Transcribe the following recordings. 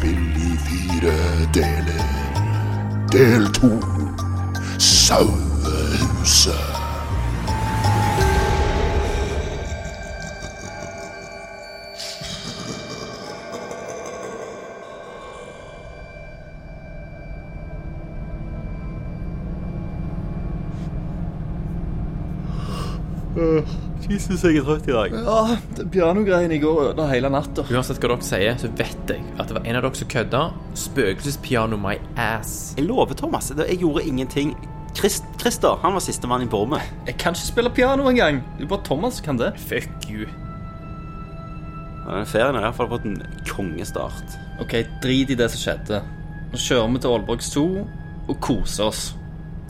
spill i fire deler. Del to. Sauehuset. Jesus, jeg er trøtt i dag. Ja, det pianogreiene i går ødela hele natta. Uansett hva dere sier, så vet jeg at det var en av dere som kødda. Spøkelsespiano my ass. Jeg lover, Thomas. det- Jeg gjorde ingenting. Christ, Christer han var sistemann i bormet. Jeg kan ikke spille piano engang. Det er bare Thomas som kan det. Fuck you. Den ferien har i hvert fall fått en kongestart. Ok, drit i det som skjedde. Nå kjører vi til Aalborg Zoo og koser oss.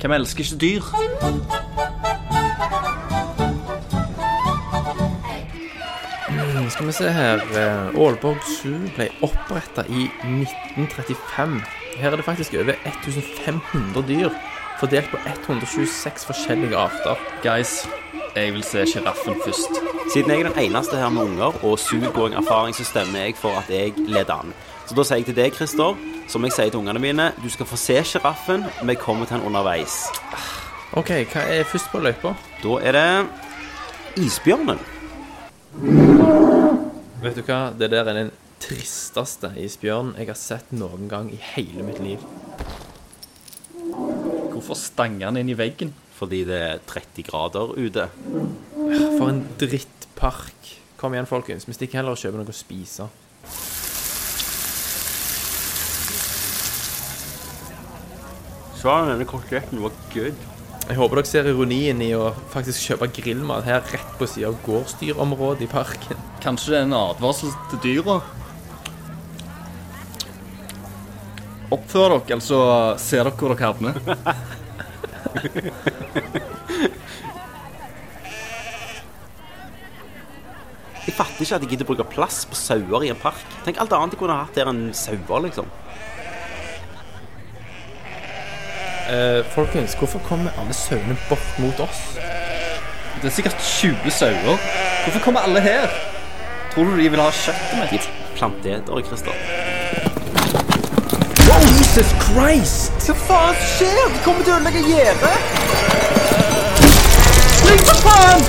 Hvem elsker ikke dyr? Skal vi se her. eh, Aalborg Zoo ble oppretta i 1935. Her er det faktisk over 1500 dyr, fordelt på 126 forskjellige arter. Guys, jeg vil se sjiraffen først. Siden jeg er den eneste her med unger og zoogoing-erfaring, så stemmer jeg for at jeg leder an. Så da sier jeg til deg, Christer, som jeg sier til ungene mine, du skal få se sjiraffen, vi kommer til den underveis. OK, hva er først på løypa? Da er det isbjørnen. Vet du hva? Det der er den tristeste isbjørnen jeg har sett noen gang i hele mitt liv. Hvorfor stanger han inn i veggen? Fordi det er 30 grader ute. For en drittpark. Kom igjen, folkens. Vi stikker heller og kjøper noe å spise. Svaret denne koteletten var good. Jeg håper dere ser ironien i å faktisk kjøpe grillmat her rett på siden av gårdsdyrområdet i parken. Kanskje det er en advarsel til dyra? Oppfør dere, eller så ser dere hvor dere havner. Jeg fatter ikke at de gidder å bruke plass på sauer i en park. Tenk alt annet de kunne hatt der enn sauer, liksom. Eh, folkens, hvorfor kommer alle sauene bort mot oss? Det er sikkert 20 sauer. Hvorfor kommer alle her? Tror du de vil ha kjøttet mitt? plantetere, Christer. Jesus Christ! Hva faen skjer? De kommer til å ødelegge gjerdet! Spring for faen!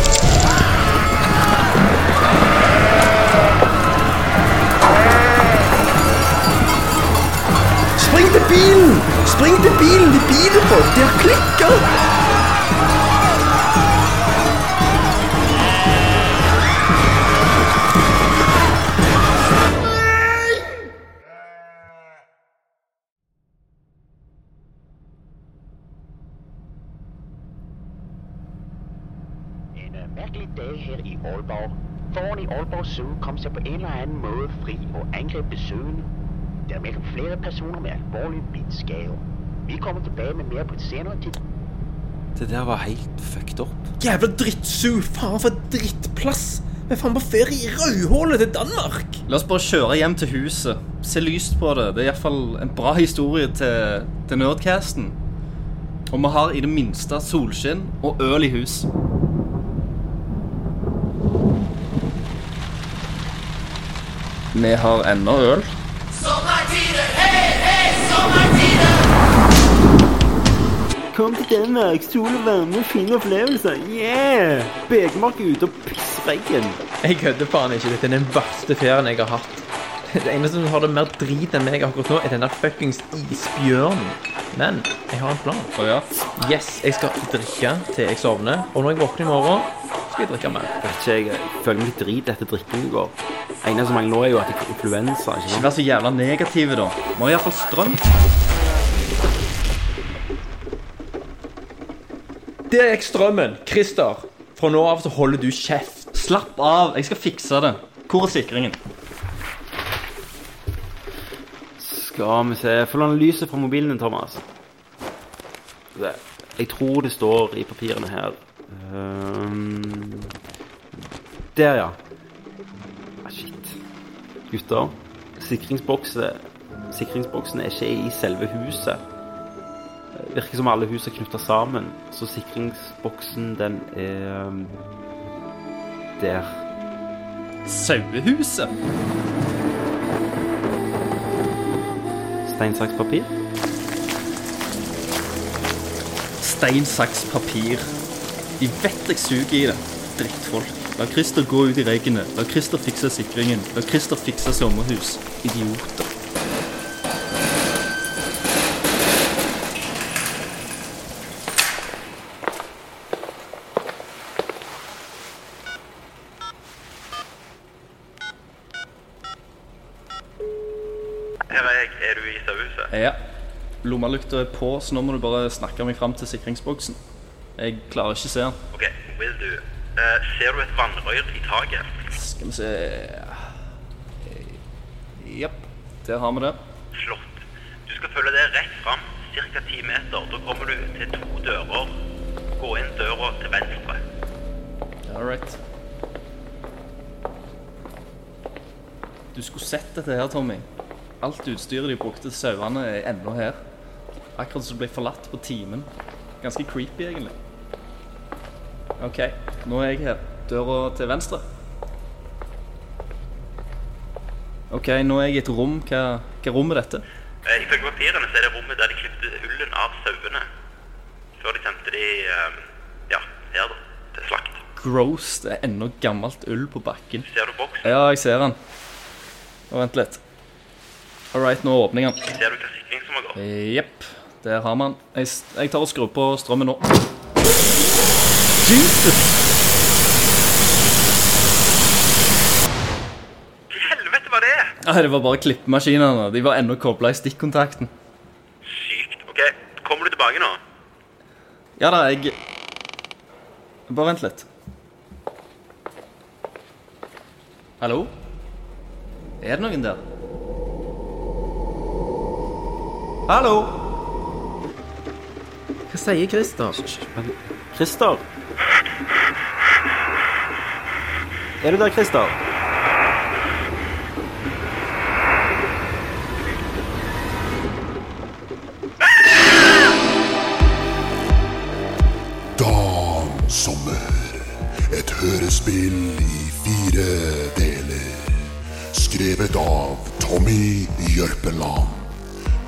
Spring til bilen! Spring til bilen! De biler på! De har klikker! En øh, mærkelig dag her i Aalborg. Foran i Aalborg Zoo kom seg på en eller annen måde fri og angrep besøgende. Der er meldt flere personer med alvorlig bidskader. Vi kommer tilbage med mere på et senere tidspunkt. Det der var helt fucked up. Jævla drittsu! Faen for drittplass! Vi er faen på ferie i rødhålet til Danmark! La oss bare kjøre hjem til huset. Se lyst på det. Det er iallfall en bra historie til, til Nerdcasten. Og vi har i det minste solskinn og øl i hus. Vi har ennå øl. Kom til Danmark, sol og varme, fine opplevelser. Yeah! Begemark ute og pissregn. Jeg kødder faen ikke. Dette er den verste ferien jeg har hatt. Det eneste som har det mer drit enn meg akkurat nå, er den der fuckings isbjørnen. Men jeg har en plan. Oh, ja. Yes, jeg skal drikke til jeg sovner. Og når jeg våkner i morgen, skal jeg drikke mer. Vet ikke, jeg føler meg litt drit etter drikkingen i går. Eneste som mangler nå, er jo at jeg får influensa. ikke Ikke sant? vær så jævla negative, da. Må iallfall strøm. Der gikk strømmen. Christer, fra nå av så holder du kjeft. Slapp av, jeg skal fikse det. Hvor er sikringen? Skal vi se Få låne lyset fra mobilen din, Thomas. Det- Jeg tror det står i papirene her. Ehm, der, ja. Gutter, sikringsboksen Sikringsboksen er ikke i selve huset. Det virker som alle hus er knytta sammen, så sikringsboksen, den er um, der. Sauehuset. stein, saks, papir? Stein, saks, papir. De vet jeg suger i det. Drittfolk. La Christer gå ut i regnet. La Christer fikse sikringen. La Christer fikse sommerhus. Idioter. Her er jeg. Er du i sauehuset? Ja. Lommelykta er på, så nå må du bare snakke meg fram til sikringsboksen. Jeg klarer ikke å se den. Ok, will do. Eh, ser du et vannrør i taket? Skal vi se Jepp, der har vi det. Flott. Du skal følge det rett fram, ca. ti meter. Da kommer du til to dører. Gå inn døra til venstre. All right. Du skulle sett dette her, Tommy. Alt utstyret de brukte til sauene, er ennå her. Akkurat som det ble forlatt på timen. Ganske creepy, egentlig. OK, nå er jeg her. Døra til venstre. OK, nå er jeg i et rom. Hva, hva rom er dette? I ifølge papirene så er det rommet der de klippte ullen av sauene. Før de sendte de eh, ja, her da, til slakt. Gross. Det er ennå gammelt ull på bakken. Ser du boksen? Ja, jeg ser den. Nå, Vent litt. All right, nå åpner jeg den. Ser du hva sikring som har gått? Jepp, der har man. Jeg, jeg tar og skrur på strømmen nå. Jesus! Helvete var det? Ja, det var bare klippemaskinene. De var ennå kobla i stikkontakten. Sykt. Ok, kommer du tilbake nå? Ja da, jeg Bare vent litt. Hallo? Er det noen der? Hallo? Hva sier Christer? Men Christer? Er du der, Christer? Dansommer. Et hørespill i fire deler. Skrevet av Tommy Jørpeland.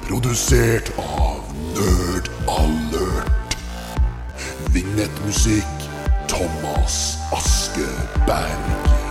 Produsert av Nerd Alert. Vignettmusikk Thomas Aske Goodbye.